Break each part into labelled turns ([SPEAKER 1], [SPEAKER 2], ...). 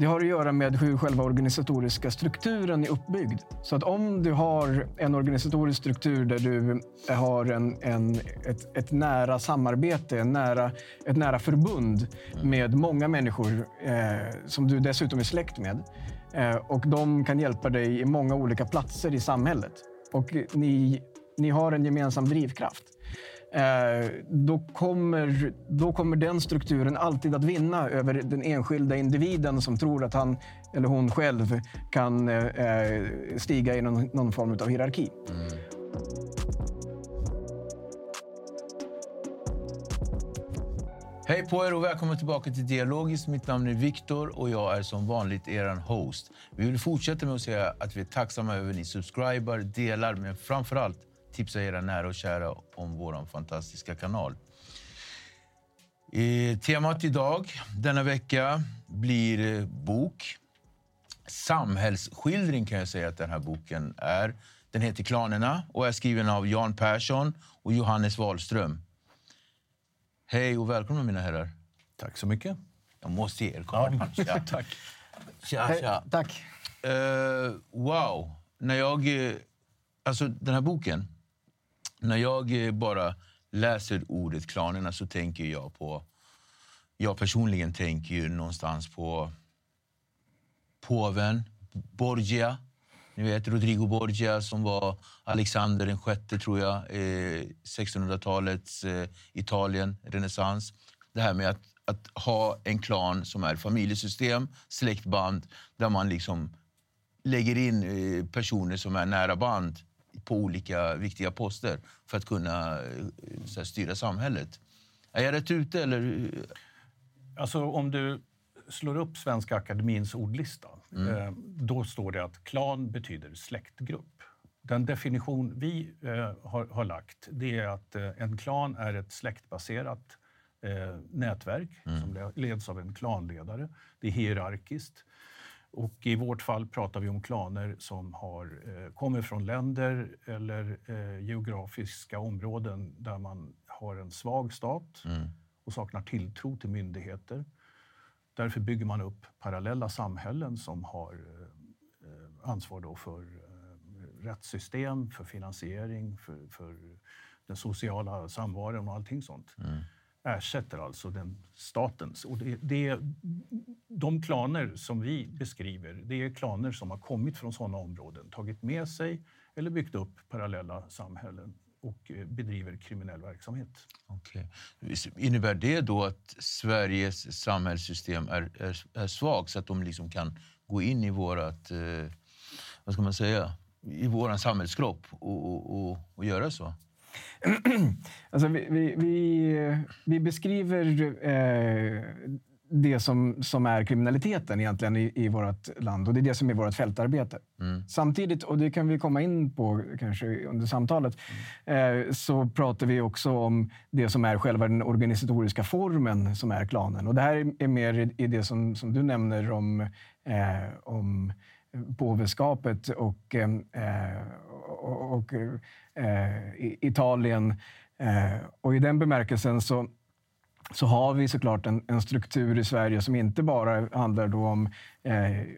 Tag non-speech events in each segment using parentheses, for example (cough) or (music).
[SPEAKER 1] Det har att göra med hur själva organisatoriska strukturen är uppbyggd. Så att om du har en organisatorisk struktur där du har en, en, ett, ett nära samarbete, en nära, ett nära förbund med många människor eh, som du dessutom är släkt med. Eh, och de kan hjälpa dig i många olika platser i samhället. Och ni, ni har en gemensam drivkraft. Eh, då, kommer, då kommer den strukturen alltid att vinna över den enskilda individen som tror att han eller hon själv kan eh, stiga i någon, någon form av hierarki. Mm.
[SPEAKER 2] Hej på er och välkommen tillbaka till Dialogiskt. Mitt namn är Viktor och jag är som vanligt er host. Vi vill fortsätta med att säga att vi är tacksamma över att ni subscribar, delar, men framför allt tipsa era nära och kära om vår fantastiska kanal. Eh, temat idag, denna vecka, blir eh, bok. Samhällsskildring kan jag säga att den här boken är. Den heter Klanerna och är skriven av Jan Persson och Johannes Wahlström. Hej och välkomna mina herrar.
[SPEAKER 3] Tack så mycket.
[SPEAKER 2] Jag måste ge er komplimang. (laughs) Ja.
[SPEAKER 3] Tack.
[SPEAKER 2] Tja, tja.
[SPEAKER 1] tack.
[SPEAKER 2] Eh, wow. När jag... eh, Alltså, den här boken. När jag eh, bara läser ordet klanerna så tänker jag på... Jag personligen tänker ju någonstans på påven Borgia. Ni vet Rodrigo Borgia som var Alexander den sjätte, tror jag, eh, 1600-talets eh, Italien, renässans. Det här med att, att ha en klan som är familjesystem, släktband, där man liksom lägger in eh, personer som är nära band på olika viktiga poster för att kunna eh, här, styra samhället. Är jag rätt ute? Eller?
[SPEAKER 3] Alltså, om du slår upp Svenska Akademins ordlista, eh, då står det att klan betyder släktgrupp. Den definition vi eh, har, har lagt det är att en klan är ett släktbaserat nätverk som le- leds av en klanledare. Det är hierarkiskt. Och I vårt fall pratar vi om klaner som har, eh, kommer från länder eller eh, geografiska områden där man har en svag stat och saknar tilltro till myndigheter. Därför bygger man upp parallella samhällen som har eh, ansvar då för rättssystem, för finansiering, för, för den sociala samvaron och allting sånt. Ersätter alltså den statens. Och det, det, de klaner som vi beskriver, det är klaner som har kommit från sådana områden, tagit med sig eller byggt upp parallella samhällen och eh, bedriver kriminell verksamhet.
[SPEAKER 2] Okay. Innebär det då att Sveriges samhällssystem är, är, är svagt så att de liksom kan gå in i vårat, eh, vad ska man säga, i våran samhällskropp och, och, och, och göra så? (clears throat)
[SPEAKER 1] alltså vi, vi, vi, vi beskriver eh, det som, som är kriminaliteten egentligen i, i vårt land. Och det är det som är vårt fältarbete. Mm. Samtidigt, och det kan vi komma in på kanske under samtalet, mm. eh, så pratar vi också om det som är själva den organisatoriska formen som är klanen. Och det här är mer i det som, som du nämner om, eh, om påveskapet och, eh, och, och Eh, Italien. Eh, och i den bemärkelsen så så har vi såklart en, en, struktur i Sverige som inte bara handlar då om, eh,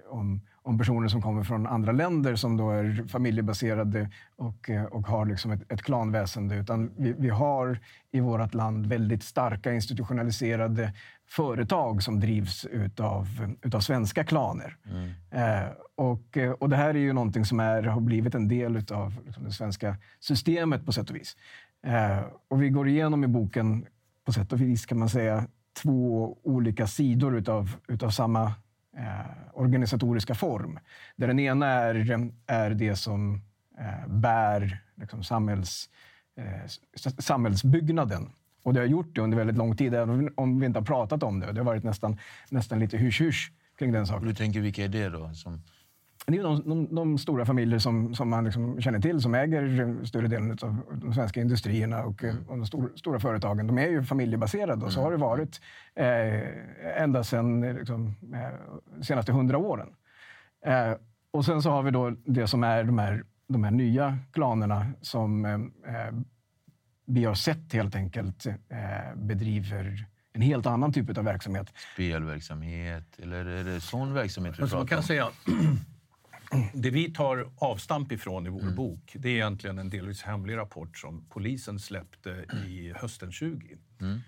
[SPEAKER 1] om, om, personer som kommer från andra länder som då är familjebaserade och, eh, och har liksom ett, ett klanväsende. Utan vi, vi har i vårt land väldigt starka institutionaliserade företag som drivs utav, utav svenska klaner. Mm. Eh, och, och det här är ju någonting som är, har blivit en del av liksom, det svenska systemet på sätt och vis. Eh, och vi går igenom i boken på sätt och vis kan man säga två olika sidor utav, utav samma eh, organisatoriska form. Där den ena är, är det som eh, bär liksom, samhälls, eh, samhällsbyggnaden. Och det har gjort det under väldigt lång tid, även om vi inte har pratat om det. Det har varit nästan, nästan lite hysch-hysch kring den saken.
[SPEAKER 2] Du tänker, vilka är det då? Som
[SPEAKER 1] det är de, de, de, stora familjer som, som man liksom känner till som äger större delen av de svenska industrierna och, mm. och de stor, stora företagen. De är ju familjebaserade och så har det mm. varit eh, ända sedan liksom, eh, senaste hundra åren. Eh, och sen så har vi då det som är de här, de här nya klanerna som vi har sett helt enkelt eh, bedriver en helt annan typ av verksamhet.
[SPEAKER 2] Spelverksamhet, eller är det sån verksamhet vi
[SPEAKER 3] alltså, pratar man kan Säga, (clears throat) det vi tar avstamp ifrån i vår mm. bok det är egentligen en delvis hemlig rapport som polisen släppte i hösten 20. Mm.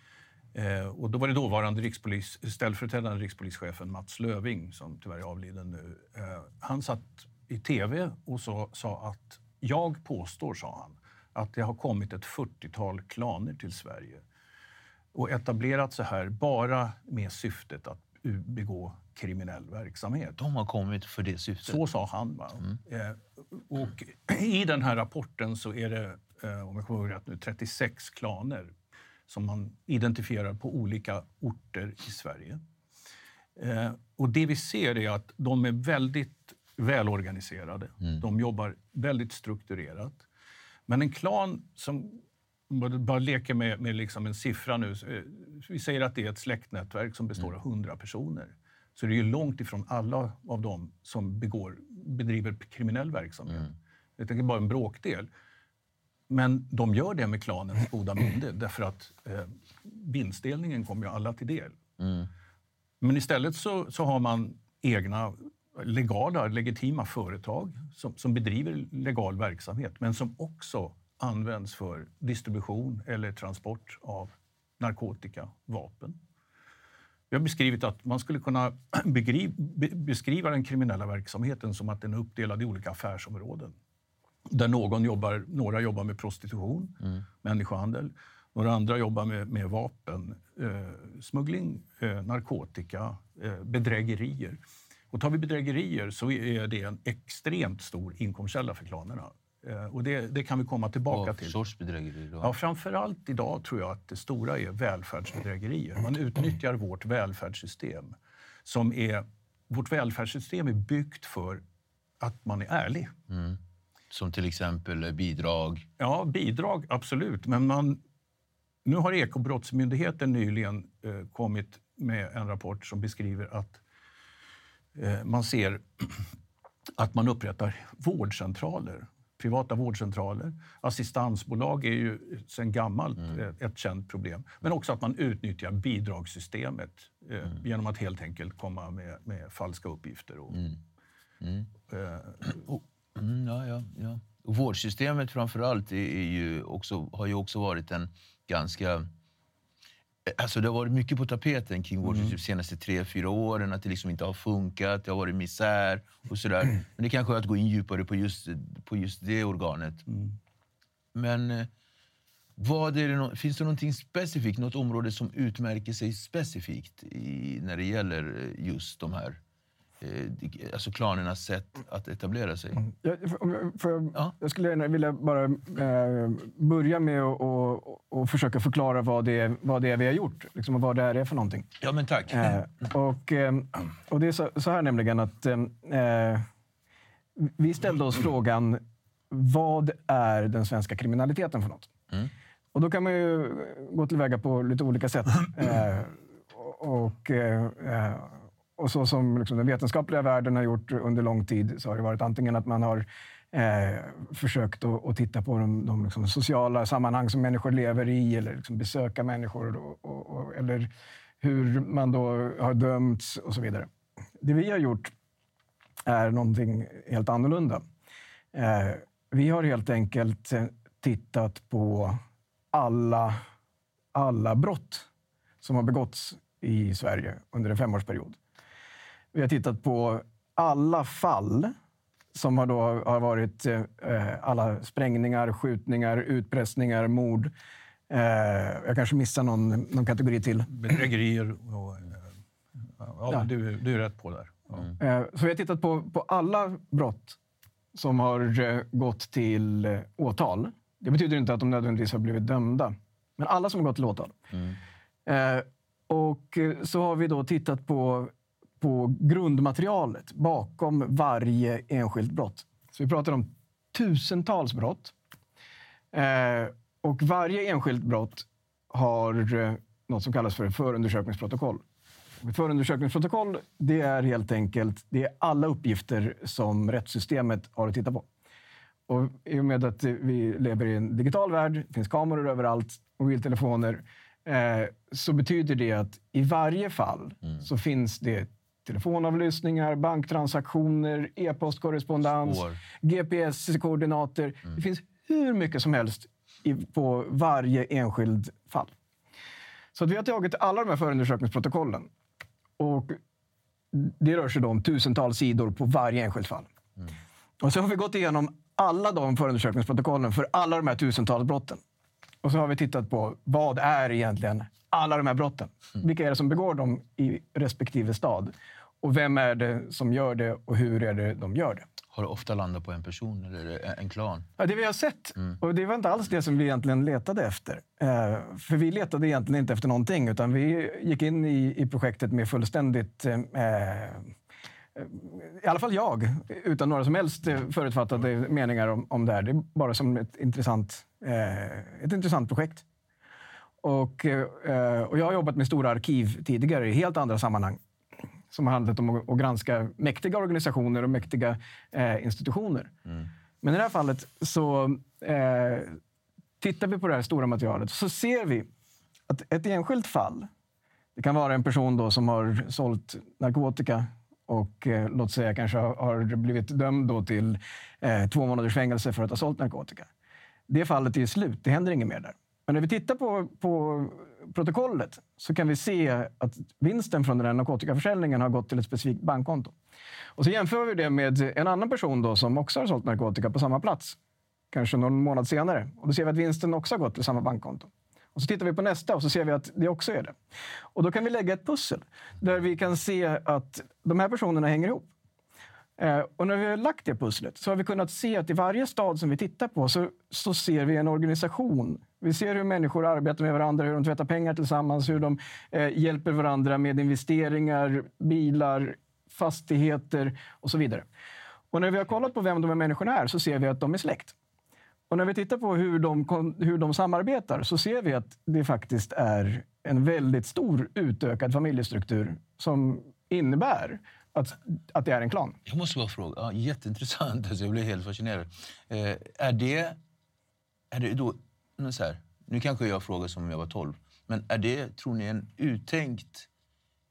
[SPEAKER 3] Eh, och då var det dåvarande rikspolis, ställföreträdande rikspolischefen Mats Löving, som tyvärr är avliden nu. Eh, han satt i tv och så, sa att jag påstår, sa han, att det har kommit ett 40-tal klaner till Sverige och etablerat sig här bara med syftet att begå kriminell verksamhet.
[SPEAKER 2] De har kommit för det syftet?
[SPEAKER 3] Så sa han. Mm. Eh, och I den här rapporten så är det, eh, om jag kommer ihåg rätt nu, 36 klaner som man identifierar på olika orter i Sverige. Eh, och det vi ser är att de är väldigt välorganiserade. Mm. De jobbar väldigt strukturerat. Men en klan som bara leker med, med liksom en siffra nu. Vi säger att det är ett släktnätverk som består av 100 mm. personer så det är ju långt ifrån alla av dem som begår, bedriver kriminell verksamhet. Mm. Jag tänker bara en bråkdel. Men de gör det med klanens goda minne därför att eh, vinstdelningen kommer ju alla till del. Mm. Men istället så, så har man egna legala, legitima företag som, som bedriver legal verksamhet men som också används för distribution eller transport av narkotika, vapen. Vi har beskrivit att man skulle kunna (clears throat) beskriva den kriminella verksamheten som att den är uppdelad i olika affärsområden. Där någon jobbar, några jobbar med prostitution, mm. människohandel. Några andra jobbar med, med vapen, eh, smuggling, eh, narkotika, eh, bedrägerier. Och tar vi bedrägerier så är det en extremt stor inkomstkälla för klanerna. Eh, och det, det, kan vi komma tillbaka
[SPEAKER 2] och
[SPEAKER 3] till.
[SPEAKER 2] sorts bedrägerier?
[SPEAKER 3] Ja, framförallt idag tror jag att det stora är välfärdsbedrägerier. Man utnyttjar vårt välfärdssystem. Som är, vårt välfärdssystem är byggt för att man är ärlig. Mm.
[SPEAKER 2] Som till exempel bidrag?
[SPEAKER 3] Ja, bidrag absolut. Men man, nu har Ekobrottsmyndigheten nyligen eh, kommit med en rapport som beskriver att man ser (clears throat) att man upprättar vårdcentraler privata vårdcentraler. Assistansbolag är ju sedan gammalt mm. ett känt problem. Men också att man utnyttjar bidragssystemet eh, mm. genom att helt enkelt komma med, med falska uppgifter. Och, mm.
[SPEAKER 2] Mm. Eh, och, mm, ja, ja, ja. Och vårdsystemet framför allt är, är ju också, har ju också varit en ganska Alltså det har varit mycket på tapeten kring vårdsystemet mm. de senaste tre, fyra åren. Att det liksom inte har funkat, det har varit misär och sådär. Men det kanske är att gå in djupare på just, på just det organet. Mm. Men eh, vad är det, finns det någonting specifikt, något område som utmärker sig specifikt i, när det gäller eh, just de här eh, alltså klanernas sätt att etablera sig.
[SPEAKER 1] Mm. Jag, om jag,
[SPEAKER 2] Ja.
[SPEAKER 1] jag skulle gärna vilja bara eh, börja med att och, och försöka förklara vad det, är, vad det är vi har gjort. Liksom, och vad det här är för någonting.
[SPEAKER 2] Ja, men tack.
[SPEAKER 1] Eh, och, eh, och det är så, så här nämligen att eh, vi ställde oss frågan vad är den svenska kriminaliteten för något?
[SPEAKER 2] Mm.
[SPEAKER 1] Och då kan man ju gå tillväga på lite olika sätt. (clears throat) Eh, och, eh, eh, och så som liksom den vetenskapliga världen har gjort under lång tid så har det varit antingen att man har eh, försökt att, att titta på de, de liksom sociala sammanhang som människor lever i eller liksom besöka människor och, och, och, eller hur man då har dömts och så vidare. Det vi har gjort är någonting helt annorlunda. Eh, vi har helt enkelt eh, tittat på alla, alla brott som har begåtts i Sverige under en femårsperiod. Vi har tittat på alla fall som har, då, har varit eh, alla sprängningar, skjutningar, utpressningar, mord. Eh, jag kanske missar någon, någon kategori till.
[SPEAKER 3] Bedrägerier och... eh, Ja,
[SPEAKER 1] Ja.
[SPEAKER 3] Du, du är rätt på där. Ja.
[SPEAKER 1] Eh, Så vi har tittat på, på alla brott som har eh, gått till eh, åtal. Det betyder inte att de nödvändigtvis har blivit dömda, men alla som har gått till åtal. Eh, och eh, så har vi då tittat på, på grundmaterialet bakom varje enskilt brott. Så vi pratar om tusentals brott. Eh, och varje enskilt brott har eh, något som kallas för förundersökningsprotokoll. Ett förundersökningsprotokoll det är helt enkelt det är alla uppgifter som rättssystemet har att titta på. Och I och med att vi lever i en digital värld, det finns kameror överallt, mobiltelefoner, eh, så betyder det att i varje fall så finns det telefonavlyssningar, banktransaktioner, e-postkorrespondens. GPS-koordinater. Det finns hur mycket som helst i, på varje enskild fall. Så vi har tagit alla de här förundersökningsprotokollen och det rör sig då om tusentals sidor på varje enskilt fall. Och så har vi gått igenom alla de förundersökningsprotokollen för alla de här tusentals brotten. Och så har vi tittat på vad är egentligen alla de här brotten? Vilka är det som begår dem i respektive stad? Och vem är det som gör det och hur är det de gör det?
[SPEAKER 2] Har det ofta landat på en person eller en klan?
[SPEAKER 1] Ja, det vi har sett, och det var inte alls det som vi egentligen letade efter. Eh, för vi letade egentligen inte efter någonting, utan vi gick in i, i projektet med fullständigt eh, i alla fall jag, utan några som helst eh, förutfattade meningar om, om det här. Det är bara som ett intressant, eh, ett intressant projekt. Och, eh, och jag har jobbat med stora arkiv tidigare i helt andra sammanhang som har handlat om att, granska mäktiga organisationer och mäktiga eh, institutioner. Men i det här fallet så eh, tittar vi på det här stora materialet så ser vi att ett enskilt fall, det kan vara en person då som har sålt narkotika och eh, låt säga kanske har, blivit dömd då till eh, två månaders fängelse för att ha sålt narkotika. Det fallet är slut, det händer inget mer där. Men när vi tittar på, på protokollet så kan vi se att vinsten från den här narkotikaförsäljningen har gått till ett specifikt bankkonto. Och så jämför vi det med en annan person då som också har sålt narkotika på samma plats, kanske någon månad senare. Och då ser vi att vinsten också har gått till samma bankkonto. Och så tittar vi på nästa och så ser vi att det också är det. Och då kan vi lägga ett pussel där vi kan se att de här personerna hänger ihop. Eh, och när vi har lagt det pusslet så har vi kunnat se att i varje stad som vi tittar på så, så ser vi en organisation. Vi ser hur människor arbetar med varandra, hur de tvättar pengar tillsammans, hur de eh, hjälper varandra med investeringar, bilar, fastigheter och så vidare. Och när vi har kollat på vem de här människorna är så ser vi att de är släkt. Och när vi tittar på hur de, hur de samarbetar så ser vi att det faktiskt är en väldigt stor utökad familjestruktur som innebär att, att det är en klan.
[SPEAKER 2] Jag måste bara fråga. Ja, jätteintressant. (laughs) Alltså, jag blev helt fascinerad. Eh, är, det, är det då... Nu, så här, nu kanske jag frågar som om jag var 12. Men är det, tror ni, en uttänkt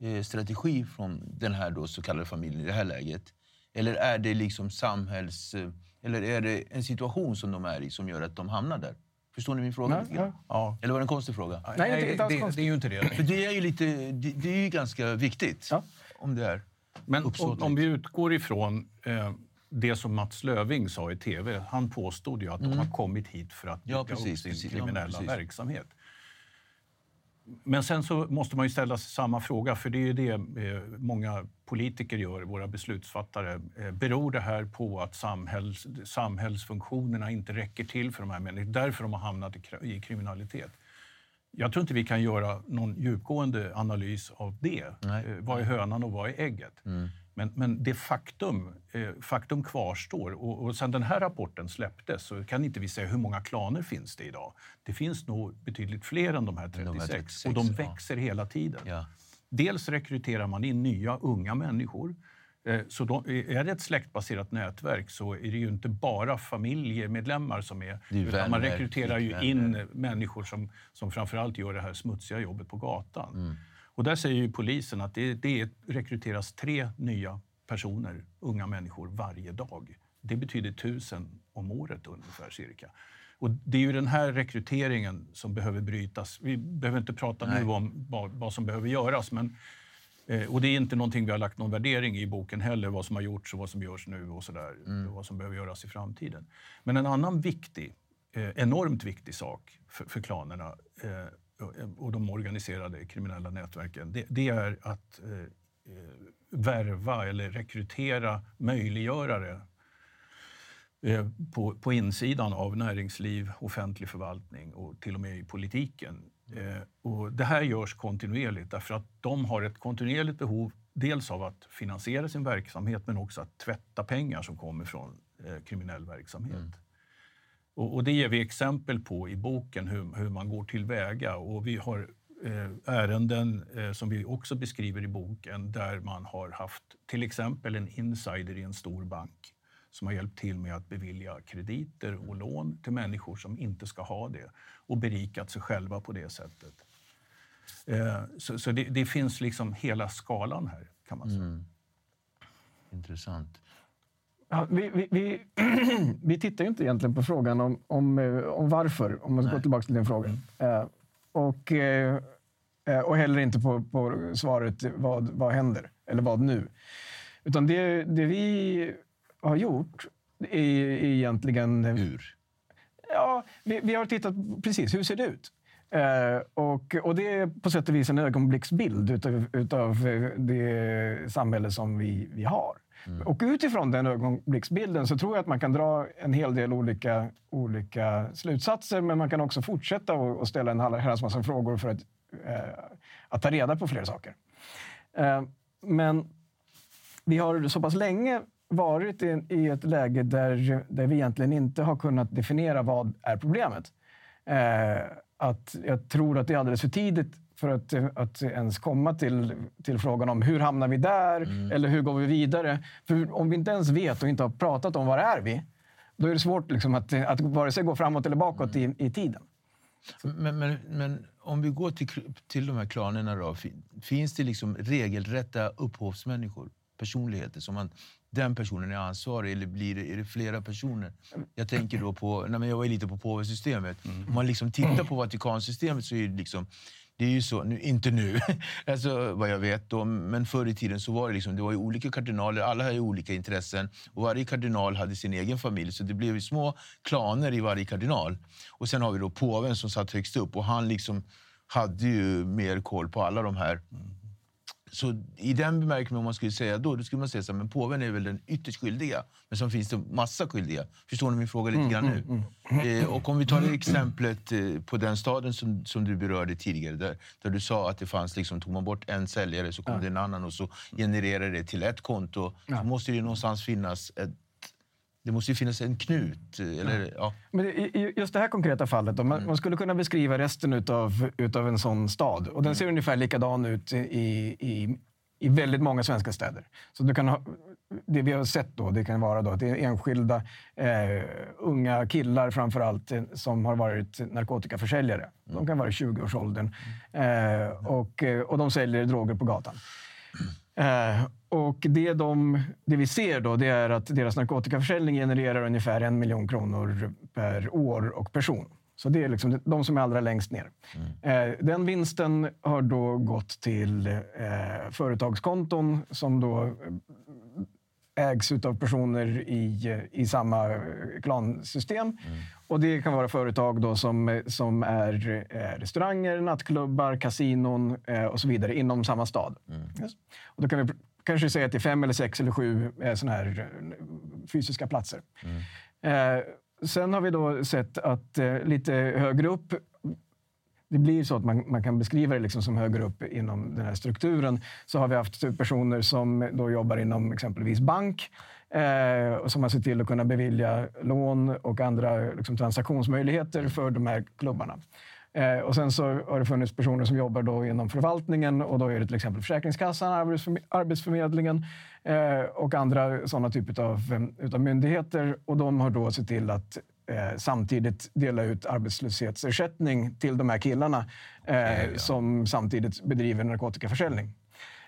[SPEAKER 2] eh, strategi från den här då så kallade familjen i det här läget? Eller är det liksom samhälls... Eh, eller är det en situation som de är i som gör att de hamnar där? Förstår ni min fråga? Grann?
[SPEAKER 3] Ja.
[SPEAKER 2] Eller var det en konstig fråga?
[SPEAKER 1] Nej, inte- inte alls
[SPEAKER 3] det,
[SPEAKER 1] konstigt.
[SPEAKER 3] det är ju inte det.
[SPEAKER 2] För det är ju, lite, det, det är ju ganska viktigt.
[SPEAKER 1] Ja.
[SPEAKER 2] Om det är
[SPEAKER 3] Men om, om vi utgår ifrån eh, det som Mats Löving sa i tv. Han påstod ju att de har kommit hit för att
[SPEAKER 2] Ja, precis,
[SPEAKER 3] upp sin
[SPEAKER 2] precis. Ja,
[SPEAKER 3] kriminella
[SPEAKER 2] precis.
[SPEAKER 3] verksamhet. men sen så måste man ju ställa sig samma fråga, för det är ju det eh, många politiker gör, våra beslutsfattare. Eh, beror det här på att samhälls, samhällsfunktionerna inte räcker till för de här människorna? Därför de har hamnat i, i kriminalitet? Jag tror inte vi kan göra någon djupgående analys av det.
[SPEAKER 2] Nej.
[SPEAKER 3] Eh, vad är hönan och vad är ägget?
[SPEAKER 2] Mm.
[SPEAKER 3] Men, men det faktum, eh, faktum kvarstår. Och, och sen den här rapporten släpptes så kan inte vi säga hur många klaner finns det idag. Det finns nog betydligt fler än de här 36.
[SPEAKER 2] De här 36,
[SPEAKER 3] och de
[SPEAKER 2] ja.
[SPEAKER 3] växer hela tiden.
[SPEAKER 2] Ja.
[SPEAKER 3] Dels rekryterar man in nya unga människor. Eh, Så då, är det ett släktbaserat nätverk så är det ju inte bara familjemedlemmar som är...
[SPEAKER 2] Det är
[SPEAKER 3] utan man rekryterar ju in människor som, som framförallt gör det här smutsiga jobbet på gatan.
[SPEAKER 2] Mm.
[SPEAKER 3] Och där säger ju polisen att det, det rekryteras tre nya personer, unga människor, varje dag. Det betyder tusen om året ungefär cirka. Och det är ju den här rekryteringen som behöver brytas. Vi behöver inte prata
[SPEAKER 2] Nej.
[SPEAKER 3] nu om vad, vad som behöver göras, men och det är inte någonting vi har lagt någon värdering i boken heller, vad som har gjorts och vad som görs nu och sådär.
[SPEAKER 2] Mm.
[SPEAKER 3] Vad som behöver göras i framtiden. Men en annan viktig, eh, enormt viktig sak för, för klanerna eh, och- och de organiserade kriminella nätverken, det, det är att eh, eh, värva eller rekrytera möjliggörare eh, på, på insidan av näringsliv, offentlig förvaltning och till och med i politiken. Eh, och det här görs kontinuerligt därför att de har ett kontinuerligt behov dels av att finansiera sin verksamhet men också att tvätta pengar som kommer från eh, kriminell verksamhet. Och, och det ger vi exempel på i boken hur, hur man går tillväga. Och vi har eh, ärenden eh, som vi också beskriver i boken där man har haft till exempel en insider i en stor bank som har hjälpt till med att bevilja krediter och lån till människor som inte ska ha det och berikat sig själva på det sättet. Eh, så så det, det finns liksom hela skalan här kan man säga.
[SPEAKER 2] Intressant.
[SPEAKER 1] Ja, vi, vi, vi, (clears throat) vi tittar ju inte egentligen på frågan om, om, eh, om varför, om man ska gå tillbaka till din fråga. Och, eh, eh, och heller inte på, på svaret vad, vad händer, eller vad nu. Utan det, det vi har gjort är, är egentligen...
[SPEAKER 2] Hur?
[SPEAKER 1] Ja, vi, vi har tittat precis hur ser det ut. Eh, och, och det är på sätt och vis en ögonblicksbild utav, utav eh, det samhälle som vi, vi har. Och utifrån den ögonblicksbilden så tror jag att man kan dra en hel del olika, olika slutsatser, men man kan också fortsätta och, och ställa en herrans massa frågor för att, eh, att ta reda på fler saker. Eh, men vi har så pass länge varit i, i ett läge där, där vi egentligen inte har kunnat definiera vad är problemet. Eh, att jag tror att det är alldeles för tidigt för att, att ens komma till, till frågan om hur hamnar vi där eller hur går vi vidare. För om vi inte ens vet och inte har pratat om var är vi, då är det svårt liksom att, att vare sig gå framåt eller bakåt i, i tiden.
[SPEAKER 2] Men, men, men om vi går till, till de här klanerna då. fin- Finns det liksom regelrätta upphovsmänniskor, personligheter som man, den personen är ansvarig eller blir det, är det flera personer? Jag tänker då på, nej jag var lite på påvesystemet. Om man liksom tittar på Vatikansystemet så är det liksom det är ju så, nu, inte nu, (laughs) alltså, vad jag vet, då, men förr i tiden så var det, liksom, det var ju olika kardinaler, alla hade olika intressen och varje kardinal hade sin egen familj. Så det blev små klaner i varje kardinal. Och sen har vi då påven som satt högst upp och han liksom hade ju mer koll på alla de här. Så i den bemärkelsen, om man skulle säga då, då skulle man säga så här, men påven är väl den ytterst skyldiga. Men så finns det massa skyldiga. Förstår ni min fråga lite grann nu? Eh, och om vi tar det exemplet eh, på den staden som, som du berörde tidigare, där, där du sa att det fanns, liksom, tog man bort en säljare så kom det en annan och så genererar det till ett konto. Så måste det någonstans finnas ett, det måste ju finnas en knut. eh, Eller, ja.
[SPEAKER 1] Men i just det här konkreta fallet, då, man, man skulle kunna beskriva resten utav, utav en sån stad. Och den ser ungefär likadan ut i, i, i väldigt många svenska städer. Så du kan ha, det vi har sett då, det kan vara då att det är enskilda eh, unga killar framför allt eh, som har varit narkotikaförsäljare. De kan vara i 20-årsåldern. Eh, och, och de säljer droger på gatan. Eh, och det, de, det vi ser då det är att deras narkotikaförsäljning genererar ungefär en miljon kronor per år och person. Så det är liksom de som är allra längst ner. Eh, den vinsten har då gått till eh, företagskonton som då ägs av personer i, i samma klansystem. Mm. Och det kan vara företag då som, som är eh, restauranger, nattklubbar, kasinon eh, och så vidare inom samma stad. Mm. Yes. Och då kan vi kanske säga att det är fem, eller sex eller sju eh, här eh, fysiska platser. Mm. Eh, sen har vi då sett att eh, lite högre upp det blir så att man, man kan beskriva det liksom som högre upp inom den här strukturen. Så har vi haft personer som då jobbar inom exempelvis bank eh, och som har sett till att kunna bevilja lån och andra liksom, transaktionsmöjligheter för de här klubbarna. Eh, och sen så har det funnits personer som jobbar då inom förvaltningen och då är det till exempel Försäkringskassan, Arbetsförmedlingen eh, och andra sådana typer av, utav myndigheter. Och de har då sett till att eh, samtidigt dela ut arbetslöshetsersättning till de här killarna eh, ja, ja. som samtidigt bedriver narkotikaförsäljning.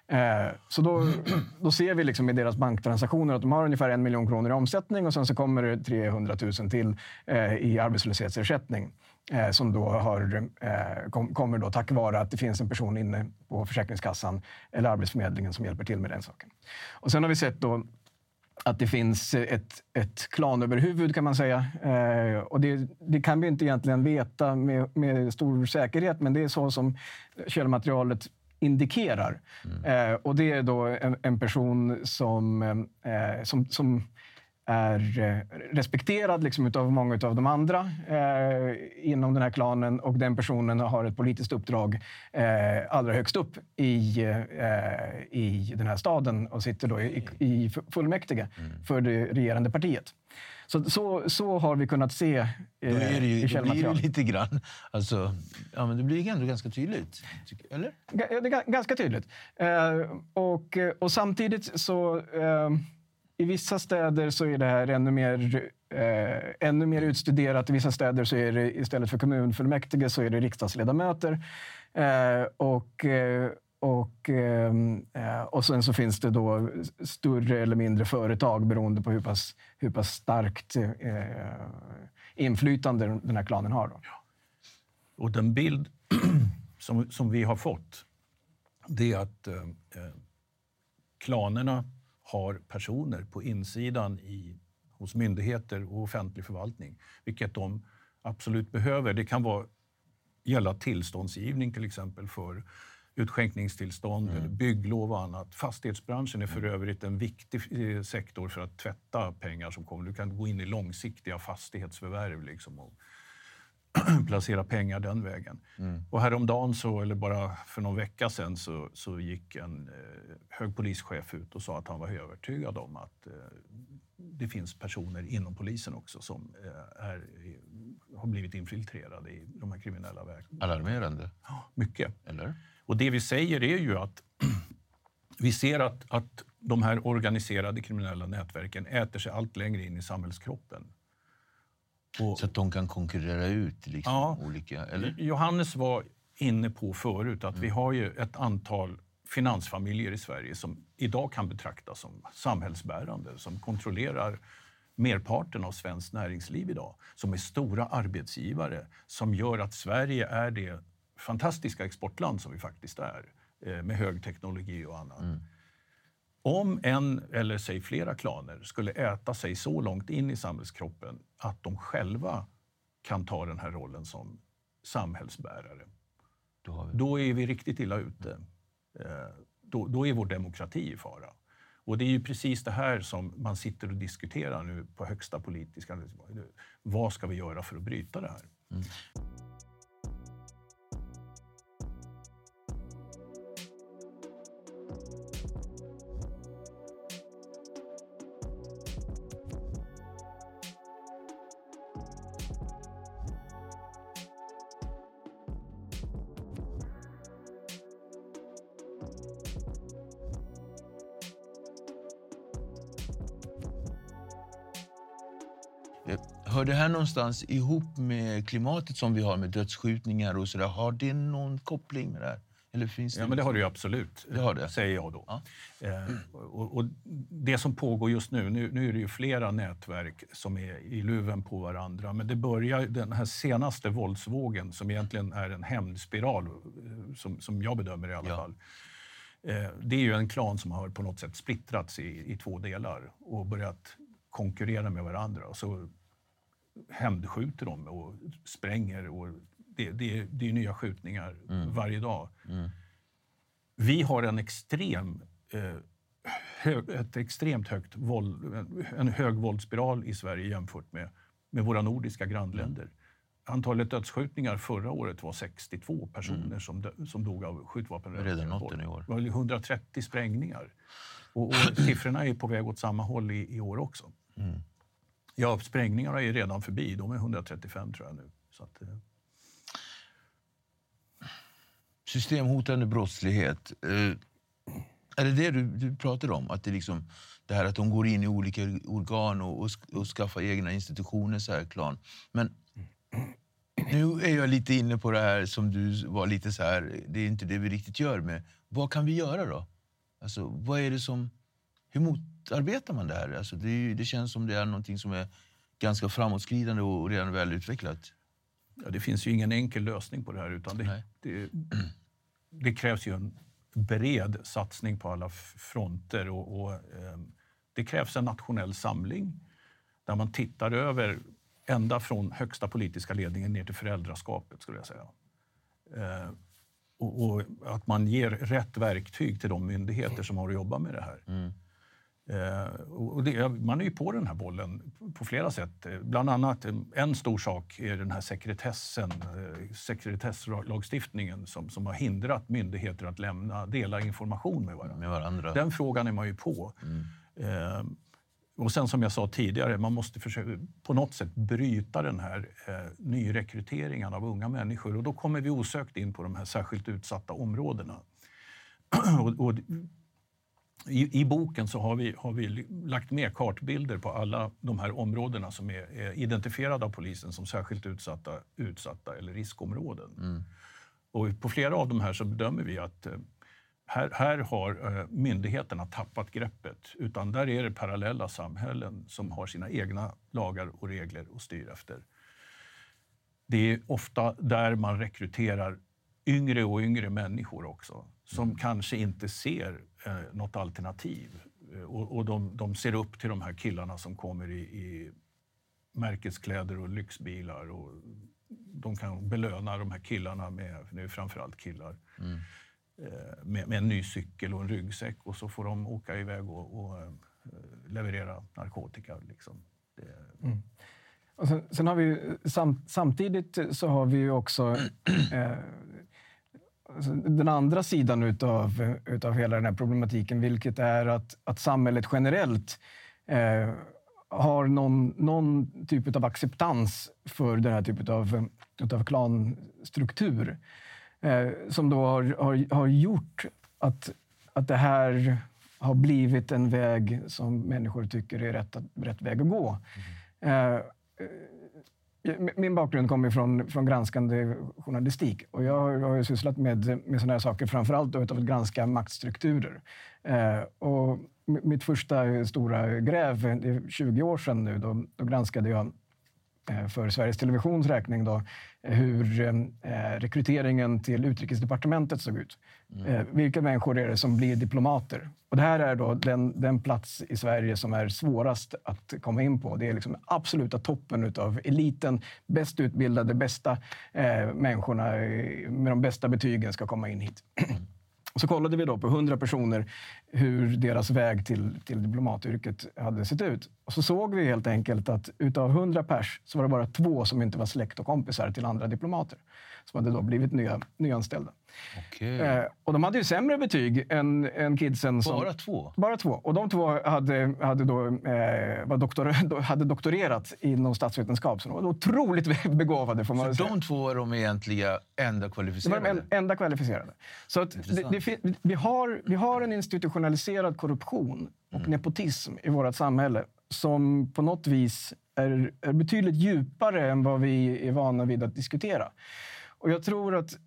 [SPEAKER 1] Eh, så då, (clears throat) då ser vi liksom i deras banktransaktioner att de har ungefär en miljon kronor i omsättning och sen så kommer det 300 000 till eh, i arbetslöshetsersättning. Eh, som då har, kom, kommer då tack vare att det finns en person inne på Försäkringskassan eller Arbetsförmedlingen som hjälper till med den saken. Och sen har vi sett då att det finns ett, ett klanöverhuvud kan man säga. Eh, och det, det, kan vi inte egentligen veta med, med, stor säkerhet, men det är så som källmaterialet indikerar. Mm. Eh, och det är då en, en person som, eh, som, som är eh, respekterad liksom, av många av de andra eh, inom den här klanen och den personen har ett politiskt uppdrag eh, allra högst upp i, eh, i den här staden och sitter då i, i fullmäktige mm. för det regerande partiet. Så, så, så har vi kunnat se eh, då är det ju, i källmaterial.
[SPEAKER 2] Då blir det lite grann... Alltså, ja, men det blir ändå ganska tydligt. Eller?
[SPEAKER 1] det är ganska tydligt. Eh, och, och samtidigt så... Eh, i vissa städer så är det här ännu mer, eh, ännu mer utstuderat. I vissa städer så är det istället för kommunfullmäktige så är det riksdagsledamöter. Eh, och, eh, och, ehm, eh, och sen så finns det då större eller mindre företag beroende på hur pass, hur pass starkt eh, inflytande den här klanen har. Då.
[SPEAKER 3] Och den bild (clears throat) som, som vi har fått det är att eh, eh klanerna har personer på insidan i, hos myndigheter och offentlig förvaltning, vilket de absolut behöver. Det kan vara, gälla tillståndsgivning till exempel för utskänkningstillstånd, mm. eller bygglov och annat. Fastighetsbranschen är för mm. övrigt en viktig eh, sektor för att tvätta pengar som kommer. Du kan gå in i långsiktiga fastighetsförvärv liksom och (clears throat) placera pengar den vägen. Mm. Och häromdagen, så, eller bara för någon vecka sedan, så, så gick en eh, hög polischef ut och sa att han var övertygad om att eh, det finns personer inom polisen också som eh, är, har blivit infiltrerade i de här kriminella vägarna.
[SPEAKER 2] Alarmerande.
[SPEAKER 3] Ja, mycket.
[SPEAKER 2] Eller?
[SPEAKER 3] Och det vi säger är ju att (clears throat) vi ser att, att de här organiserade kriminella nätverken äter sig allt längre in i samhällskroppen.
[SPEAKER 2] Och, så att de kan konkurrera ut liksom, ja, olika... Eller?
[SPEAKER 3] Johannes var inne på förut att mm. vi har ju ett antal finansfamiljer i Sverige som idag kan betraktas som samhällsbärande, som kontrollerar merparten av svenskt näringsliv idag, som är stora arbetsgivare, som gör att Sverige är det fantastiska exportland som vi faktiskt är, eh, med hög teknologi och annat. Mm. Om en eller säg flera klaner skulle äta sig så långt in i samhällskroppen att de själva kan ta den här rollen som samhällsbärare, då, då är vi riktigt illa ute. Eh, då, då, är vår demokrati i fara. Och det är ju precis det här som man sitter och diskuterar nu på högsta politiska... Vad ska vi göra för att bryta det här? Mm.
[SPEAKER 2] Hör det här någonstans ihop med klimatet som vi har med dödsskjutningar och sådär? Har det någon koppling med det här?
[SPEAKER 3] Eller finns det ja, men det har det ju absolut, det har det. säger jag då. Ja. Eh, och, och, det som pågår just nu, nu, nu är det ju flera nätverk som är i luven på varandra, men det börjar den här senaste våldsvågen som egentligen är en hämndspiral, eh, som, som jag bedömer i alla ja. fall Eh, det är ju en klan som har på något sätt splittrats i, i två delar och börjat konkurrera med varandra. Och så hämndskjuter de och spränger. Och det, det, det är nya skjutningar varje dag. Vi har en extrem, eh, hög, ett extremt högt våld, en hög våldsspiral i Sverige jämfört med, med våra nordiska grannländer. Antalet dödsskjutningar förra året var 62 personer som, dö, som dog av skjutvapenrelaterade
[SPEAKER 2] Redan
[SPEAKER 3] våld.
[SPEAKER 2] i år.
[SPEAKER 3] Det var 130 sprängningar. Och, och (clears throat) siffrorna är på väg åt samma håll i, i år också. Ja, sprängningarna är redan förbi. De är 135 tror jag nu. Så att, eh,
[SPEAKER 2] Systemhotande brottslighet. Eh, är det det du, du pratar om? Att det, liksom, det här att de går in i olika organ och, och, och skaffar egna institutioner, så här, klan. Men nu är jag lite inne på det här som du var lite så här, det är inte det vi riktigt gör med. Vad kan vi göra då? Alltså, vad är det som, hur motarbetar man det här? Alltså, det, det känns som det är någonting som är ganska framåtskridande och redan väl utvecklat.
[SPEAKER 3] Ja, det finns ju ingen enkel lösning på det här. Utan det, det, det krävs ju en bred satsning på alla fronter. Och, och, eh, det krävs en nationell samling där man tittar över ända från högsta politiska ledningen ner till föräldraskapet. skulle jag säga. Eh, och, och att man ger rätt verktyg till de myndigheter som har att jobba med det här. Och det, man är ju på den här bollen på flera sätt. Eh, Bland annat eh, en stor sak är den här sekretessen, eh, sekretesslagstiftningen som, som har hindrat myndigheter att lämna, dela information med varandra.
[SPEAKER 2] Med varandra.
[SPEAKER 3] Den frågan är man ju på. Eh, och sen som jag sa tidigare, man måste försöka på något sätt bryta den här eh, nyrekryteringen av unga människor. Och då kommer vi osökt in på de här särskilt utsatta områdena. (clears throat) och, och, i, I boken så har vi, har vi lagt med kartbilder på alla de här områdena som är, är identifierade av polisen som särskilt utsatta, utsatta eller riskområden. Och på flera av de här så bedömer vi att eh, här, här har eh, myndigheterna tappat greppet. Utan där är det parallella samhällen som har sina egna lagar och regler att styra efter. Det är ofta där man rekryterar yngre och yngre människor också som kanske inte ser eh, något alternativ. Eh, Och, och de, de ser upp till de här killarna som kommer i, i märkeskläder och lyxbilar. Och de kan belöna de här killarna med, det är framförallt killar, eh, med, med en ny cykel och en ryggsäck och så får de åka iväg och, och eh, leverera narkotika. Liksom. Det,
[SPEAKER 1] Och sen, sen har vi ju sam, samtidigt så har vi ju också eh, den andra sidan utav, utav hela den här problematiken, vilket är att, att samhället generellt eh, har någon, någon typ av acceptans för den här typen av, utav klanstruktur. Eh, som då har, har, har gjort att, att det här har blivit en väg som människor tycker är rätt, rätt väg att gå. Eh, min bakgrund kommer från, från granskande journalistik och jag har, jag har ju sysslat med, med sådana här saker, framförallt då utav att granska maktstrukturer. Eh, och mitt första stora gräv, det är 20 år sedan nu, då, då granskade jag för Sveriges Televisions räkning då, eh, hur eh, rekryteringen till utrikesdepartementet såg ut. Eh, vilka människor är det som blir diplomater? Och det här är då den, den plats i Sverige som är svårast att komma in på. Det är liksom absoluta toppen av eliten. Bäst utbildade, bästa eh, människorna eh, med de bästa betygen ska komma in hit. Och (clears throat) så kollade vi då på 100 personer hur deras väg till, till diplomatyrket hade sett ut. Och så såg vi helt enkelt att utav 100 pers så var det bara två som inte var släkt och kompisar till andra diplomater. Som hade då blivit nya, nyanställda.
[SPEAKER 2] Okej.
[SPEAKER 1] Eh, och de hade ju sämre betyg än, än kidsen. Som,
[SPEAKER 2] Bara två?
[SPEAKER 1] Bara två. Och de två hade, hade, då, eh, var doktor, (laughs) hade doktorerat inom statsvetenskap. Så de var otroligt (laughs) begåvade, får man
[SPEAKER 2] Så de två är de egentliga enda
[SPEAKER 1] var
[SPEAKER 2] kvalificerade?
[SPEAKER 1] de en- enda kvalificerade. Så att det, det, vi, har, vi har en institutionaliserad korruption och nepotism i vårt samhälle som på något vis är, är betydligt djupare än vad vi är vana vid att diskutera. Och jag tror att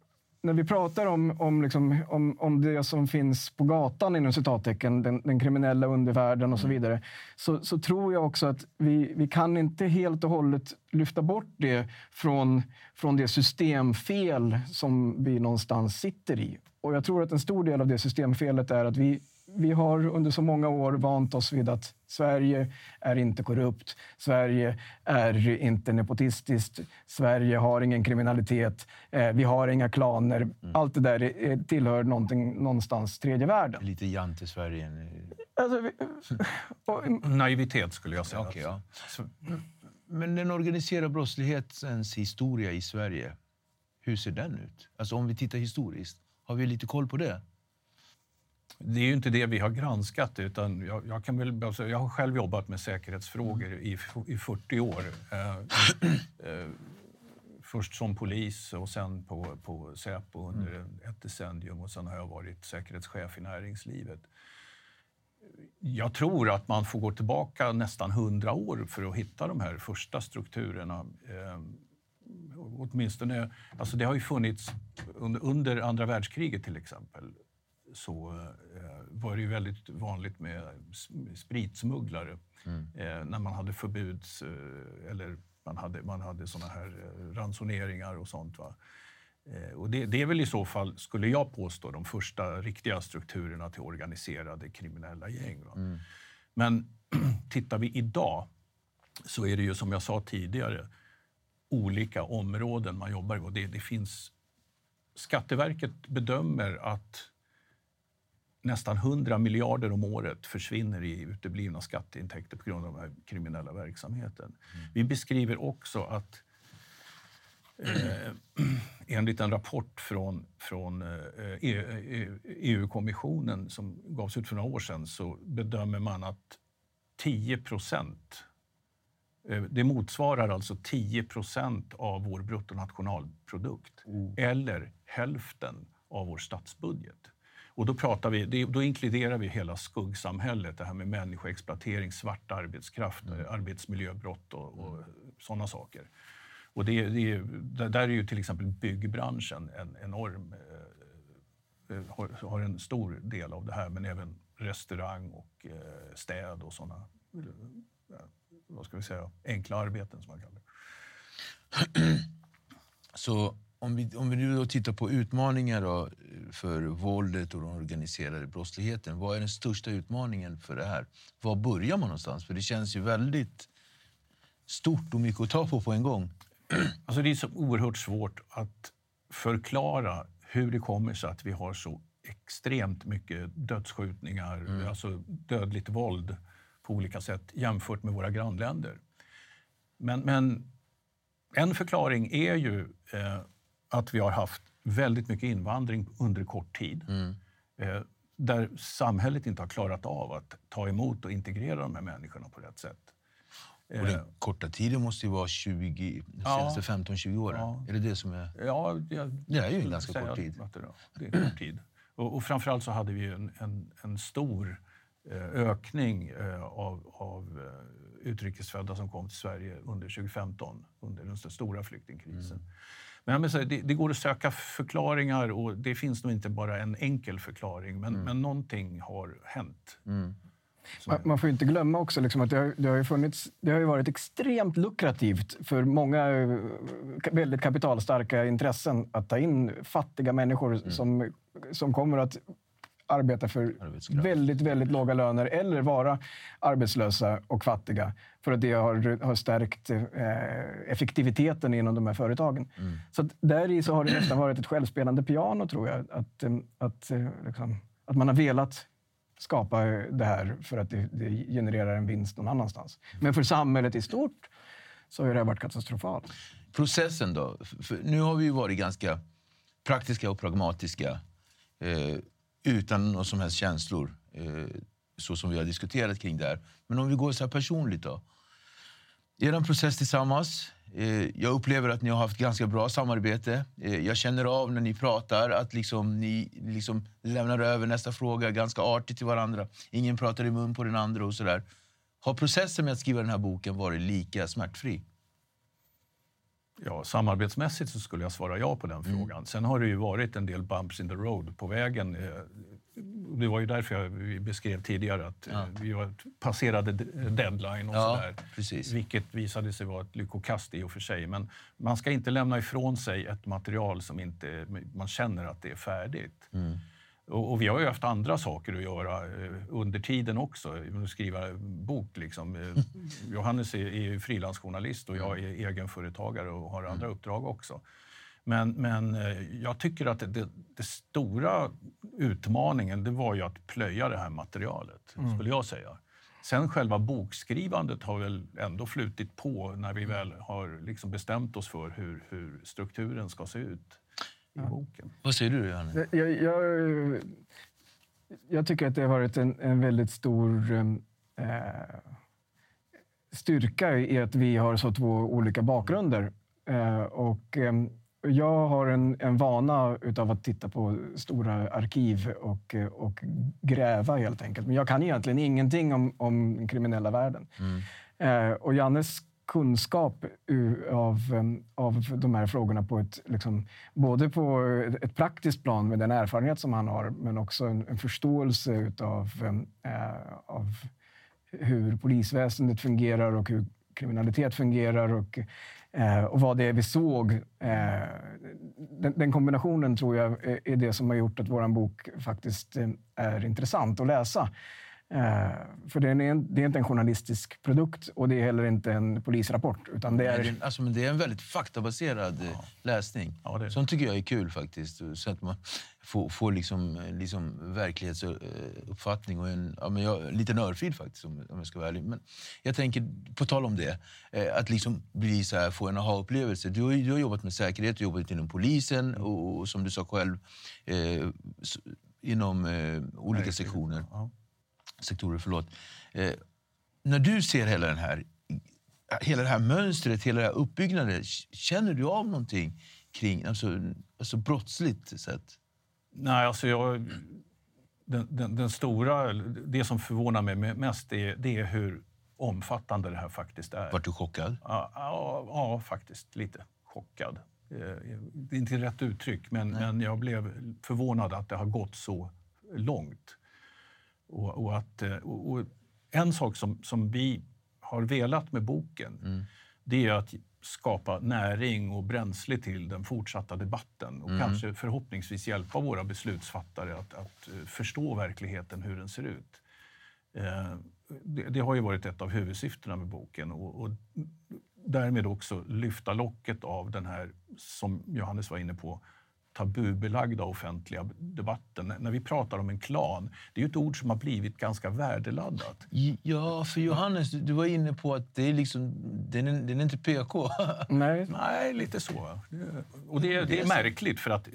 [SPEAKER 1] när vi pratar om, om, liksom, om, om det som finns på gatan, inom citattecken, den, den kriminella undervärlden och så
[SPEAKER 2] Mm.
[SPEAKER 1] vidare, så, så tror jag också att vi, vi kan inte helt och hållet lyfta bort det från, från det systemfel som vi någonstans sitter i. Och jag tror att en stor del av det systemfelet är att vi, vi har under så många år vant oss vid att Sverige är inte korrupt. Sverige är inte nepotistiskt. Sverige har ingen kriminalitet. Eh, vi har inga klaner. Allt det där är, är, tillhör någonstans tredje världen.
[SPEAKER 2] Lite jante-Sverige.
[SPEAKER 1] Alltså, vi, (laughs) och,
[SPEAKER 3] Naivitet skulle jag säga.
[SPEAKER 2] Okej, ja. Men den organiserade brottslighetens historia i Sverige, hur ser den ut? Alltså om vi tittar historiskt, har vi lite koll på det?
[SPEAKER 3] Det är ju inte det vi har granskat. utan Jag, jag, kan väl, alltså, jag har själv jobbat med säkerhetsfrågor i, i 40 år. Eh, eh, först som polis och sen på, på Säpo under ett decennium och sen har jag varit säkerhetschef i näringslivet. Jag tror att man får gå tillbaka nästan 100 år för att hitta de här första strukturerna. Eh, åtminstone, alltså det har ju funnits under, under andra världskriget till exempel så eh, var det ju väldigt vanligt med sm- spritsmugglare. Eh, när man hade förbuds... Eh, eller man hade, man hade såna här ransoneringar och sånt. Va? Och det, det är väl i så fall, skulle jag påstå, de första riktiga strukturerna till organiserade kriminella gäng. Va? Men (clears throat) tittar vi idag så är det ju som jag sa tidigare olika områden man jobbar i. Det, det finns, Skatteverket bedömer att nästan 100 miljarder om året försvinner i uteblivna skatteintäkter på grund av den här kriminella verksamheten. Vi beskriver också att eh, (clears throat) enligt en rapport från, från eh, E- EU-kommissionen som gavs ut för några år sedan så bedömer man att 10 procent eh, det motsvarar alltså 10 procent av vår bruttonationalprodukt eller hälften av vår statsbudget. Och då, pratar vi, då inkluderar vi hela skuggsamhället, det här med människoexploatering, svart arbetskraft, eh, arbetsmiljöbrott och, och sådana saker. Och det, det, är- där är ju till exempel byggbranschen en enorm eh, eh, har, har en stor del av det här, men även restaurang och eh, städ och sådana vad ska vi säga, enkla arbeten som man kallar det.
[SPEAKER 2] Så om vi, om vi nu då tittar på utmaningar då för våldet och den organiserade brottsligheten. Vad är den största utmaningen för det här? Var börjar man någonstans? För det känns ju väldigt stort och mycket att ta på på en gång.
[SPEAKER 3] Alltså det är så oerhört svårt att förklara hur det kommer sig att vi har så extremt mycket dödsskjutningar, alltså dödligt våld på olika sätt jämfört med våra grannländer. Men, men en förklaring är ju eh, att vi har haft väldigt mycket invandring under kort tid. Eh, där samhället inte har klarat av att ta emot och integrera de här människorna på rätt sätt.
[SPEAKER 2] Och den korta tiden måste ju vara 20, de
[SPEAKER 3] Ja.
[SPEAKER 2] senaste 15-20 åren.
[SPEAKER 3] Ja.
[SPEAKER 2] Är det det som är...
[SPEAKER 3] Ja, jag,
[SPEAKER 2] Det är ju en ganska kort tid.
[SPEAKER 3] att Det, är kort tid. Och, och framförallt så hade vi en, en, en stor eh, ökning eh, av, av eh, utrikesfödda som kom till Sverige under 2015, under den stora flyktingkrisen.
[SPEAKER 2] Mm.
[SPEAKER 3] Men jag här, det, det går att söka förklaringar och det finns nog inte bara en enkel förklaring, men,
[SPEAKER 2] Mm.
[SPEAKER 3] men någonting har hänt. Som
[SPEAKER 1] Man, man får ju inte glömma också liksom att det har, det, har ju funnits, det har ju varit extremt lukrativt för många eh, väldigt kapitalstarka intressen att ta in fattiga människor som, som kommer att arbeta för väldigt, väldigt låga löner eller vara arbetslösa och fattiga. För att det har, har stärkt eh, effektiviteten inom de här företagen. Så att där i så har det nästan varit ett självspelande piano, tror jag. Att, eh, att, eh, liksom, att man har velat skapa det här för att det, det genererar en vinst någon annanstans. Men för samhället i stort så har det varit katastrofalt.
[SPEAKER 2] Processen då? För nu har vi ju varit ganska praktiska och pragmatiska eh, utan några som helst känslor, eh, så som vi har diskuterat kring det här. Men om vi går så här personligt då. Er process tillsammans. Eh, jag upplever att ni har haft ganska bra samarbete. Eh, jag känner av när ni pratar att liksom, ni liksom lämnar över nästa fråga ganska artigt till varandra. Ingen pratar i mun på den andra och sådär. Har processen med att skriva den här boken varit lika smärtfri?
[SPEAKER 3] Ja, samarbetsmässigt så skulle jag svara ja på den
[SPEAKER 2] Mm.
[SPEAKER 3] frågan. Sen har det ju varit en del bumps in the road på vägen. Eh, Det var ju därför jag beskrev tidigare att eh, vi var- passerade deadline och
[SPEAKER 2] Ja,
[SPEAKER 3] sådär.
[SPEAKER 2] precis.
[SPEAKER 3] Vilket visade sig vara ett lyckokast i och för sig. Men man ska inte lämna ifrån sig ett material som inte man känner att det är färdigt.
[SPEAKER 2] Mm.
[SPEAKER 3] Och, vi har ju haft andra saker att göra eh, under tiden också. Skriva bok. Liksom. Eh, Johannes är, är frilansjournalist och jag är egenföretagare och har andra uppdrag också. Men, men eh, jag tycker att det, det, det stora utmaningen det var ju att plöja det här materialet, skulle jag säga. Sen själva bokskrivandet har väl ändå flutit på när vi väl har liksom bestämt oss för hur, hur strukturen ska se ut i boken.
[SPEAKER 2] Vad säger du, Johannes?
[SPEAKER 1] Jag, jag, jag tycker att det har varit en, en väldigt stor eh, styrka i att vi har så två olika bakgrunder. Eh, och, eh, jag har en, en vana utav att titta på stora arkiv och, och gräva helt enkelt. Men jag kan egentligen ingenting om, om den kriminella världen. Eh, och Jannes kunskap av, av de här frågorna på ett, liksom, både på ett praktiskt plan med den erfarenhet som han har, men också en, en förståelse utav, eh, av hur polisväsendet fungerar och hur kriminalitet fungerar och, eh, och vad det är vi såg. Eh, den, den kombinationen tror jag är, det som har gjort att vår bok faktiskt eh, är intressant att läsa. Eh, för det är, en, det är inte en journalistisk produkt och det är heller inte en polisrapport. Utan det
[SPEAKER 2] Nej,
[SPEAKER 1] är,
[SPEAKER 2] det, är- alltså, men det är en väldigt faktabaserad eh, läsning.
[SPEAKER 3] Ja, det-
[SPEAKER 2] Sånt tycker jag är kul faktiskt. Så att man får, får liksom, eh, liksom verklighetsuppfattning och en ja, men jag, lite örfil faktiskt om, om jag ska vara ärlig. Men jag tänker, på tal om det, eh, att liksom bli så här, få en aha-upplevelse. Du, har du har jobbat med säkerhet, du har jobbat inom polisen och, och som du sa själv eh, inom eh, olika sektioner.
[SPEAKER 3] Ja.
[SPEAKER 2] Sektorer. Förlåt. Eh, när du ser hela, den här, hela det här mönstret, hela det här uppbyggnaden, känner du av någonting kring alltså, alltså brottsligt sett?
[SPEAKER 3] Nej, alltså jag, den, den, den stora, det som förvånar mig mest är, det är hur omfattande det här faktiskt är.
[SPEAKER 2] Vart du chockad?
[SPEAKER 3] Ja, ja, ja, faktiskt lite chockad. Eh, Det är inte rätt uttryck, men, men jag blev förvånad att det har gått så långt. Och, och att, eh, och, och en sak som, som vi har velat med boken, det är att skapa näring och bränsle till den fortsatta debatten och kanske förhoppningsvis hjälpa våra beslutsfattare att, att eh, förstå verkligheten, hur den ser ut. Eh, Det, det har ju varit ett av huvudsyftena med boken och, och därmed också lyfta locket av den här, som Johannes var inne på, tabubelagda offentliga debatten. När vi pratar om en klan, det är ju ett ord som har blivit ganska värdeladdat.
[SPEAKER 2] Ja, för Johannes, du, var inne på att det är liksom, den, är, den är inte PK.
[SPEAKER 1] nej,
[SPEAKER 3] Nej, lite så. Det- Och det, det är märkligt, för att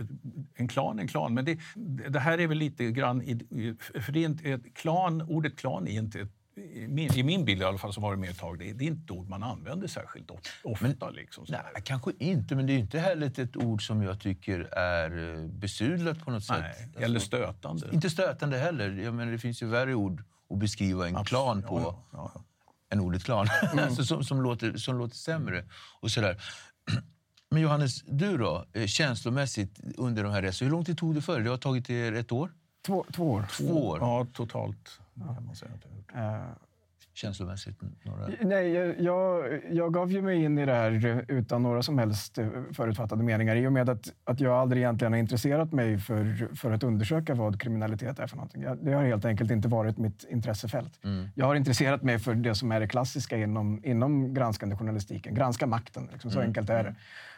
[SPEAKER 3] en klan är en klan. Men det, det här är väl lite grann... För det är inte ett klan, ordet klan är inte... ett- min, I min bild i alla fall, som varit med ett tag, det, det är inte ett ord man använder särskilt of- ofta. liksom, så
[SPEAKER 2] Nej, kanske inte, men det är inte heller ett, ord som jag tycker är eh, besudlat på något
[SPEAKER 3] Nej,
[SPEAKER 2] sätt.
[SPEAKER 3] eller
[SPEAKER 2] Alltså,
[SPEAKER 3] stötande.
[SPEAKER 2] Inte stötande heller. Jag menar, det finns ju värre ord att beskriva en klan på.
[SPEAKER 3] Ja, ja, ja.
[SPEAKER 2] än ordet klan. (laughs)
[SPEAKER 3] Mm.
[SPEAKER 2] alltså, som, som, låter, som låter sämre. Och sådär. (clears throat) Men Johannes, du då? eh, Känslomässigt under de här resorna. Hur lång tid tog det för dig? Det har tagit er ett år?
[SPEAKER 1] två, två år.
[SPEAKER 2] Två år?
[SPEAKER 3] Ja, totalt kan man säga att jag har gjort.
[SPEAKER 1] Eh,
[SPEAKER 2] Känslomässigt? Några...
[SPEAKER 1] Nej, jag, jag, jag gav ju mig in i det här utan några som helst eh, förutfattade meningar i och med att, att jag aldrig egentligen har intresserat mig för, för att undersöka vad kriminalitet är för någonting. Jag, det har helt enkelt inte varit mitt intressefält. Jag har intresserat mig för det som är det klassiska inom, inom granskande journalistiken. Granska makten, liksom, så enkelt är det.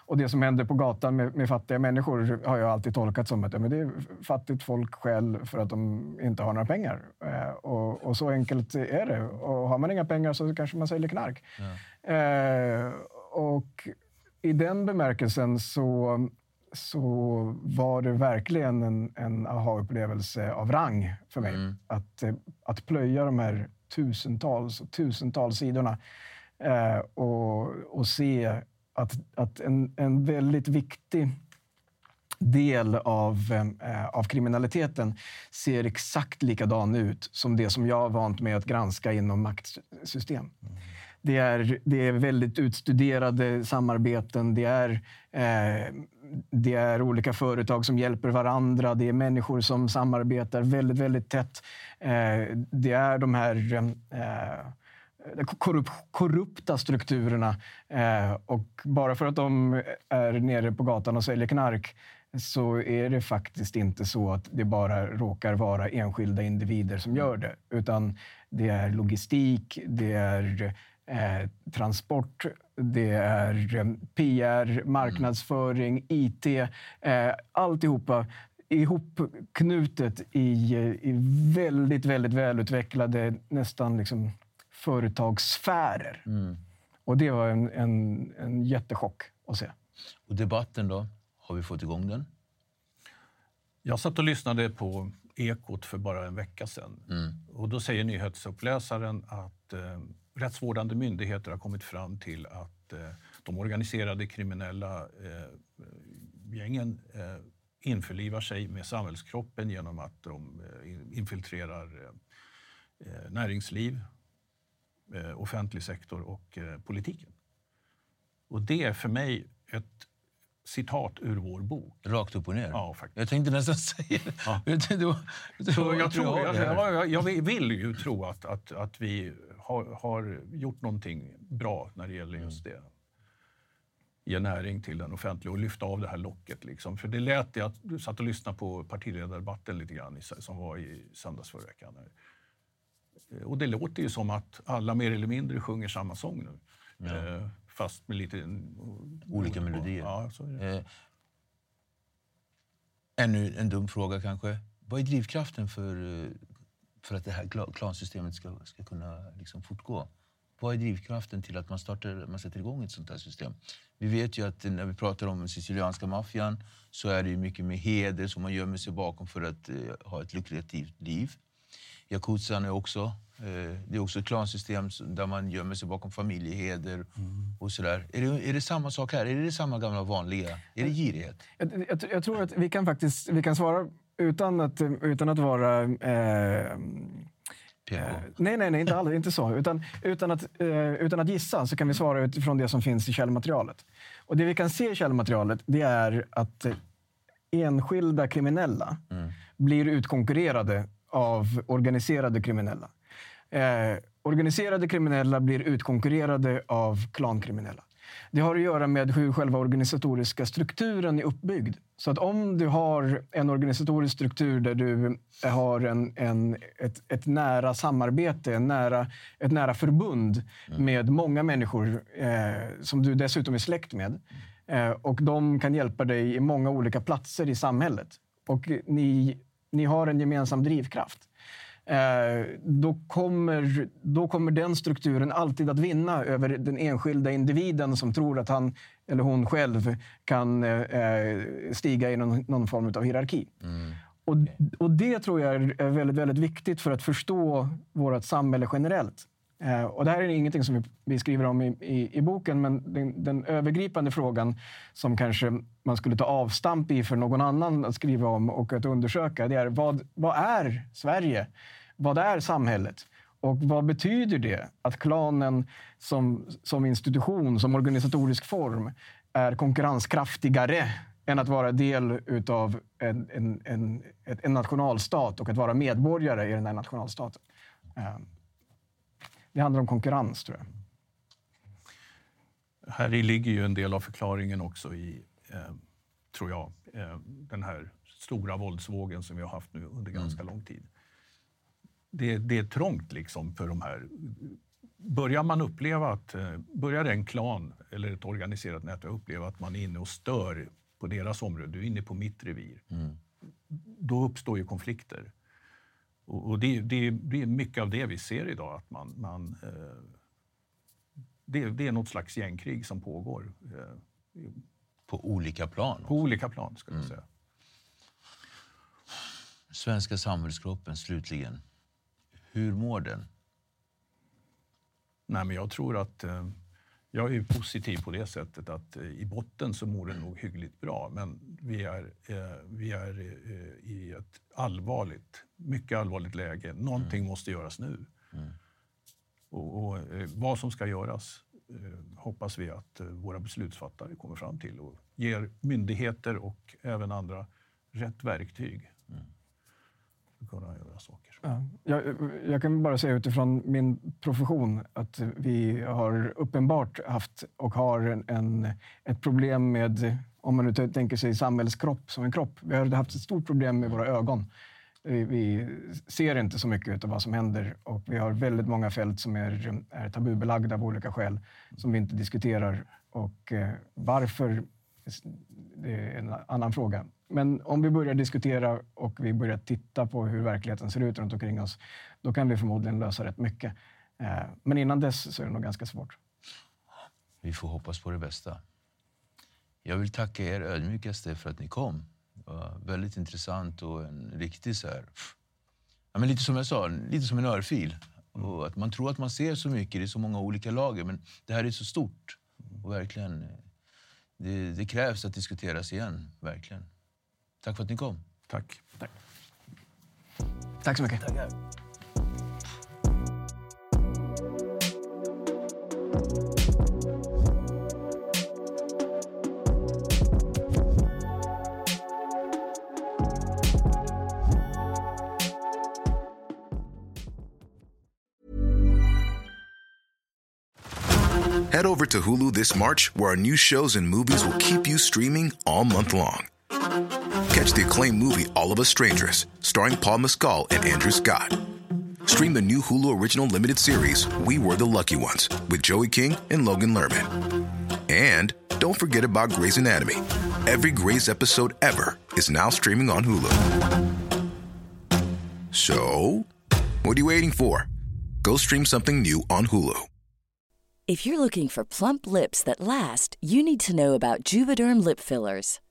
[SPEAKER 1] Och det som händer på gatan med, med fattiga människor har jag alltid tolkat som att ja, men det är fattigt folk skäl för att de inte har några pengar. Eh, och, och så enkelt är det. Och har man inga pengar så kanske man säljer knark. Eh, och i den bemärkelsen så, så var det verkligen en, en aha-upplevelse av rang för mig. Att, eh, att plöja de här tusentals och tusentals sidorna eh, och, och se att, att en, en väldigt viktig del av, eh, eh, av kriminaliteten ser exakt likadan ut som det som jag har vant mig att granska inom maktsystem. det är, det är väldigt utstuderade samarbeten. Det är, eh, det är olika företag som hjälper varandra. Det är människor som samarbetar väldigt, väldigt tätt. Eh, det är de här eh, korrup korrupta strukturerna. Eh, och bara för att de är nere på gatan och säljer knark så är det faktiskt inte så att det bara råkar vara enskilda individer som gör det. Utan det är logistik, det är eh, transport, det är eh, PR, marknadsföring, IT. Eh, alltihopa ihopknutet i, i väldigt, väldigt välutvecklade, nästan liksom företagssfärer. Mm. Och det var en, en, en jättechock att se.
[SPEAKER 2] Och debatten då? Har vi fått igång den?
[SPEAKER 3] Jag satt och lyssnade på Ekot för bara en vecka sedan. Mm. Och då säger nyhetsuppläsaren att eh, rättsvårdande myndigheter har kommit fram till att eh, de organiserade kriminella eh, gängen eh, införlivar sig med samhällskroppen genom att de eh, infiltrerar eh, näringsliv, offentlig sektor och politiken. Och det är för mig ett citat ur vår bok.
[SPEAKER 2] Rakt upp och ner?
[SPEAKER 3] Ja, faktiskt.
[SPEAKER 2] Jag tänkte nästan (laughs) säga det. Ja.
[SPEAKER 3] jag, tror, jag, jag, jag, vill ju tro att, att, att vi har, har gjort någonting bra när det gäller just mm. det. Ge näring till den offentliga och lyfta av det här locket. Liksom. För det lät jag, satt och lyssnade på partiledardebatten lite grann som var i söndags förra veckan. Och det låter ju som att alla mer eller mindre sjunger samma sång nu. Ja. Eh, fast med lite...
[SPEAKER 2] Olika melodier. Ja, så är det. Eh, ännu en dum fråga kanske. Vad är drivkraften för, eh, för att det här klansystemet ska, ska kunna liksom fortgå? Vad är drivkraften till att man, startar, man sätter igång ett sånt här system? Vi vet ju att när vi pratar om den sicilianska maffian så är det mycket med heder som man gömmer sig bakom för att eh, ha ett lukrativt liv. Yakuzan är också Eh, det är också ett klansystem där man gömmer sig bakom familjeheder mm. och sådär. Är det, är det samma sak här? Är det samma gamla vanliga? Är det girighet?
[SPEAKER 1] Jag, jag, jag tror att vi kan faktiskt vi kan svara utan att, utan att vara... Eh,
[SPEAKER 2] Eh,
[SPEAKER 1] nej, nej, nej, inte alls. Inte så. Utan, utan, att, eh, utan att gissa så kan vi svara utifrån det som finns i källmaterialet. Och det vi kan se i källmaterialet det är att enskilda kriminella mm. blir utkonkurrerade av organiserade kriminella. Eh, organiserade kriminella blir utkonkurrerade av klankriminella. Det har att göra med hur själva organisatoriska strukturen är uppbyggd. Så att om du har en organisatorisk struktur där du har en, en, ett, ett nära samarbete, en nära, ett nära förbund mm. med många människor eh, som du dessutom är släkt med. Eh, och de kan hjälpa dig i många olika platser i samhället. Och ni, ni har en gemensam drivkraft. Eh, då, kommer, då kommer den strukturen alltid att vinna över den enskilda individen som tror att han eller hon själv kan eh, stiga i någon, någon form av hierarki. Mm. Och, och det tror jag är väldigt, väldigt viktigt för att förstå vårt samhälle generellt. Eh, och det här är ingenting som vi, vi skriver om i, i, i boken, men den, den, övergripande frågan som kanske man skulle ta avstamp i för någon annan att skriva om och att undersöka, det är vad, vad är Sverige? Vad är samhället? Och vad betyder det att klanen som, som institution, som organisatorisk form, är konkurrenskraftigare än att vara del av en, en, en, en nationalstat och att vara medborgare i den här nationalstaten? Eh, det handlar om konkurrens, tror jag.
[SPEAKER 3] Här ligger ju en del av förklaringen också i, eh, tror jag, eh, den här stora våldsvågen som vi har haft nu under ganska mm. lång tid det, det är trångt liksom för de här. Börjar man uppleva att, eh, börjar en klan eller ett organiserat nätverk uppleva att man är inne och stör på deras område, du är inne på mitt revir, mm. då uppstår ju konflikter. Och, och det, det, det, är mycket av det vi ser idag, att man, man eh, det, det, är något slags gängkrig som pågår. Eh,
[SPEAKER 2] på olika plan?
[SPEAKER 3] På olika plan, skulle jag mm. säga.
[SPEAKER 2] Svenska samhällskroppen, slutligen. Hur mår den?
[SPEAKER 3] Nej, men jag tror att eh, jag är positiv på det sättet att eh, i botten så mår den nog hyggligt bra. Men vi är, eh, vi är eh, i ett allvarligt, mycket allvarligt läge. Någonting mm. måste göras nu. Mm. Och, och vad som ska göras hoppas vi att våra beslutsfattare kommer fram till och ger myndigheter och även andra rätt verktyg kunna göra saker.
[SPEAKER 1] Ja, jag, jag, kan bara säga utifrån min profession att vi har uppenbart haft och har en, en ett problem med, om man nu tänker sig samhällskropp som en kropp. Vi har haft ett stort problem med våra ögon. Vi ser inte så mycket av vad som händer och vi har väldigt många fält som är, är tabubelagda av olika skäl som vi inte diskuterar. Och eh, varför, det är en annan fråga. Men om vi börjar diskutera och vi börjar titta på hur verkligheten ser ut runt omkring oss, då kan vi förmodligen lösa rätt mycket. Eh, men innan dess så är det nog ganska svårt.
[SPEAKER 2] Vi får hoppas på det bästa. Jag vill tacka er ödmjukaste för att ni kom var väldigt intressant och en riktig så här, ja, men lite som jag sa, lite som en örfil. Och att man tror att man ser så mycket, det är så många olika lager, men det här är så stort. Och verkligen, det, det krävs att diskuteras igen, verkligen. Tack för att ni kom.
[SPEAKER 3] Tack.
[SPEAKER 1] Tack, Tack så mycket. Tackar.
[SPEAKER 4] Head over to Hulu this March, where our new shows and movies will keep you streaming all month long. Catch the acclaimed movie All of Us Strangers, starring Paul Mescal and Andrew Scott. Stream the new Hulu original limited series We Were the Lucky Ones with Joey King and Logan Lerman. And don't forget about Grey's Anatomy. Every Grey's episode ever is now streaming on Hulu. So, what are you waiting for? Go stream something new on Hulu.
[SPEAKER 5] If you're looking for plump lips that last, you need to know about Juvederm lip fillers.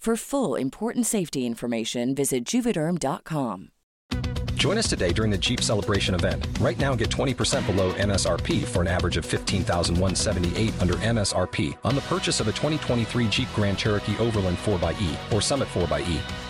[SPEAKER 5] For full important safety information, visit juvederm.com.
[SPEAKER 6] Join us today during the Jeep Celebration event. Right now, get 20% below MSRP for an average of 15178 under MSRP on the purchase of a 2023 Jeep Grand Cherokee Overland 4xE or Summit 4xE.